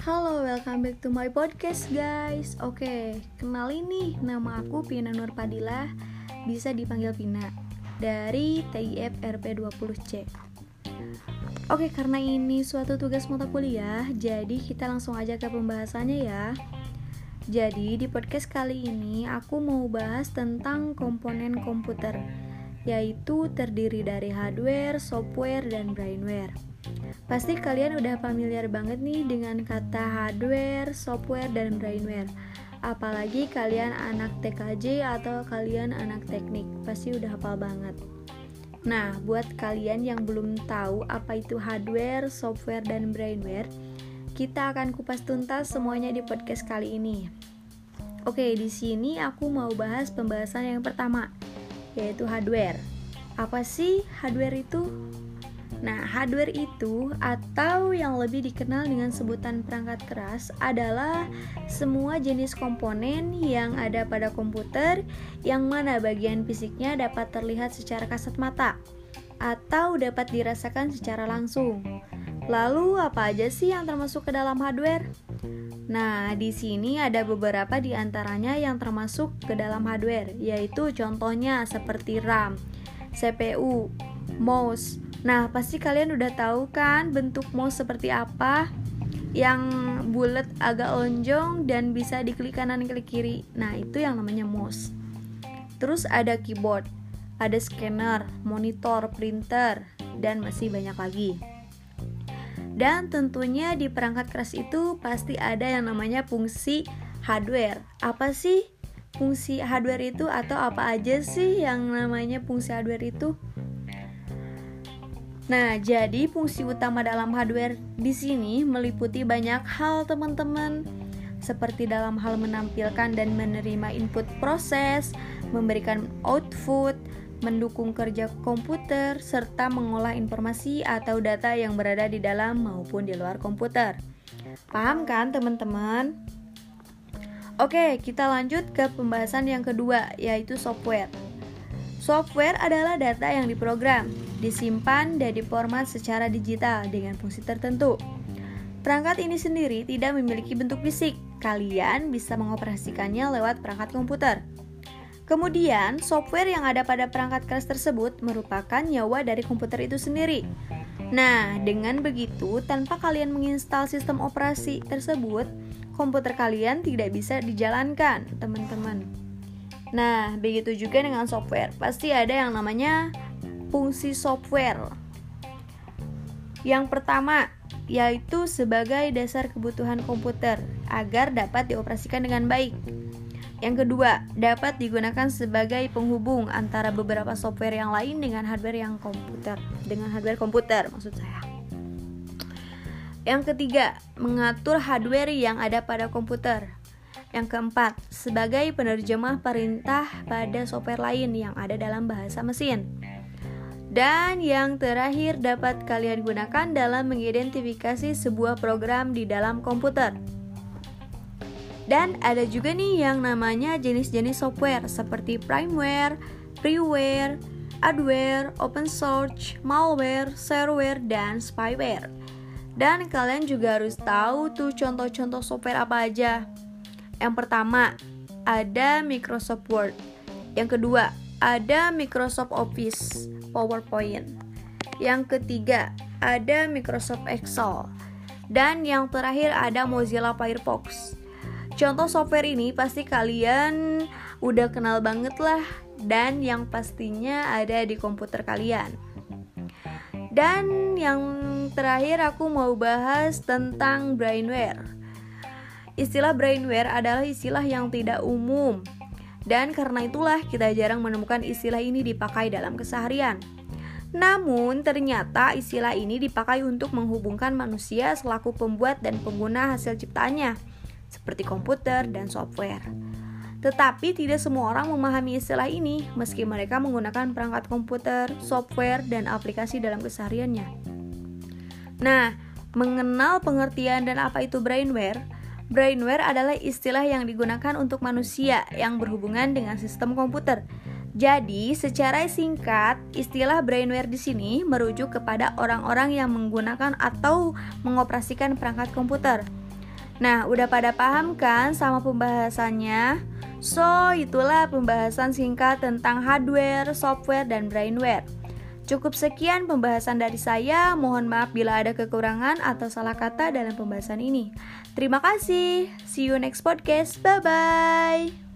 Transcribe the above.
Halo, welcome back to my podcast guys. Oke, kenal ini nama aku Pina Nur Padilla. Bisa dipanggil Pina. Dari TIF RP20C Oke, karena ini suatu tugas mata kuliah Jadi kita langsung aja ke pembahasannya ya. Jadi di podcast kali ini aku mau bahas tentang komponen komputer Yaitu terdiri dari hardware, software, dan brainware Pasti kalian udah familiar banget nih dengan kata hardware, software, dan brainware. Apalagi kalian anak TKJ atau kalian anak teknik, pasti udah hafal banget. Nah, buat kalian yang belum tahu apa itu hardware, software, dan brainware, kita akan kupas tuntas semuanya di podcast kali ini. Oke, di sini aku mau bahas pembahasan yang pertama, yaitu hardware. Apa sih hardware itu? Nah, hardware itu atau yang lebih dikenal dengan sebutan perangkat keras adalah semua jenis komponen yang ada pada komputer yang mana bagian fisiknya dapat terlihat secara kasat mata atau dapat dirasakan secara langsung. Lalu apa aja sih yang termasuk ke dalam hardware? Nah, di sini ada beberapa di antaranya yang termasuk ke dalam hardware, yaitu contohnya seperti RAM, CPU, mouse, Nah, pasti kalian udah tahu kan bentuk mouse seperti apa? Yang bulat agak lonjong dan bisa diklik kanan klik kiri. Nah, itu yang namanya mouse. Terus ada keyboard, ada scanner, monitor, printer, dan masih banyak lagi. Dan tentunya di perangkat keras itu pasti ada yang namanya fungsi hardware. Apa sih fungsi hardware itu atau apa aja sih yang namanya fungsi hardware itu? Nah, jadi fungsi utama dalam hardware di sini meliputi banyak hal, teman-teman. Seperti dalam hal menampilkan dan menerima input proses, memberikan output, mendukung kerja komputer, serta mengolah informasi atau data yang berada di dalam maupun di luar komputer. Paham kan, teman-teman? Oke, kita lanjut ke pembahasan yang kedua, yaitu software. Software adalah data yang diprogram, disimpan, dan diformat secara digital dengan fungsi tertentu. Perangkat ini sendiri tidak memiliki bentuk fisik. Kalian bisa mengoperasikannya lewat perangkat komputer. Kemudian, software yang ada pada perangkat keras tersebut merupakan nyawa dari komputer itu sendiri. Nah, dengan begitu, tanpa kalian menginstal sistem operasi tersebut, komputer kalian tidak bisa dijalankan, teman-teman. Nah, begitu juga dengan software. Pasti ada yang namanya fungsi software. Yang pertama, yaitu sebagai dasar kebutuhan komputer agar dapat dioperasikan dengan baik. Yang kedua, dapat digunakan sebagai penghubung antara beberapa software yang lain dengan hardware yang komputer, dengan hardware komputer maksud saya. Yang ketiga, mengatur hardware yang ada pada komputer. Yang keempat, sebagai penerjemah perintah pada software lain yang ada dalam bahasa mesin. Dan yang terakhir dapat kalian gunakan dalam mengidentifikasi sebuah program di dalam komputer. Dan ada juga nih yang namanya jenis-jenis software seperti primeware, freeware, adware, open source, malware, shareware, dan spyware. Dan kalian juga harus tahu tuh contoh-contoh software apa aja. Yang pertama, ada Microsoft Word. Yang kedua, ada Microsoft Office PowerPoint. Yang ketiga, ada Microsoft Excel. Dan yang terakhir ada Mozilla Firefox. Contoh software ini pasti kalian udah kenal banget lah dan yang pastinya ada di komputer kalian. Dan yang terakhir aku mau bahas tentang brainware. Istilah brainware adalah istilah yang tidak umum, dan karena itulah kita jarang menemukan istilah ini dipakai dalam keseharian. Namun, ternyata istilah ini dipakai untuk menghubungkan manusia selaku pembuat dan pengguna hasil ciptaannya, seperti komputer dan software. Tetapi tidak semua orang memahami istilah ini, meski mereka menggunakan perangkat komputer, software, dan aplikasi dalam kesehariannya. Nah, mengenal pengertian dan apa itu brainware, Brainware adalah istilah yang digunakan untuk manusia yang berhubungan dengan sistem komputer. Jadi, secara singkat, istilah brainware di sini merujuk kepada orang-orang yang menggunakan atau mengoperasikan perangkat komputer. Nah, udah pada paham kan sama pembahasannya? So, itulah pembahasan singkat tentang hardware, software, dan brainware. Cukup sekian pembahasan dari saya. Mohon maaf bila ada kekurangan atau salah kata dalam pembahasan ini. Terima kasih. See you next podcast. Bye bye.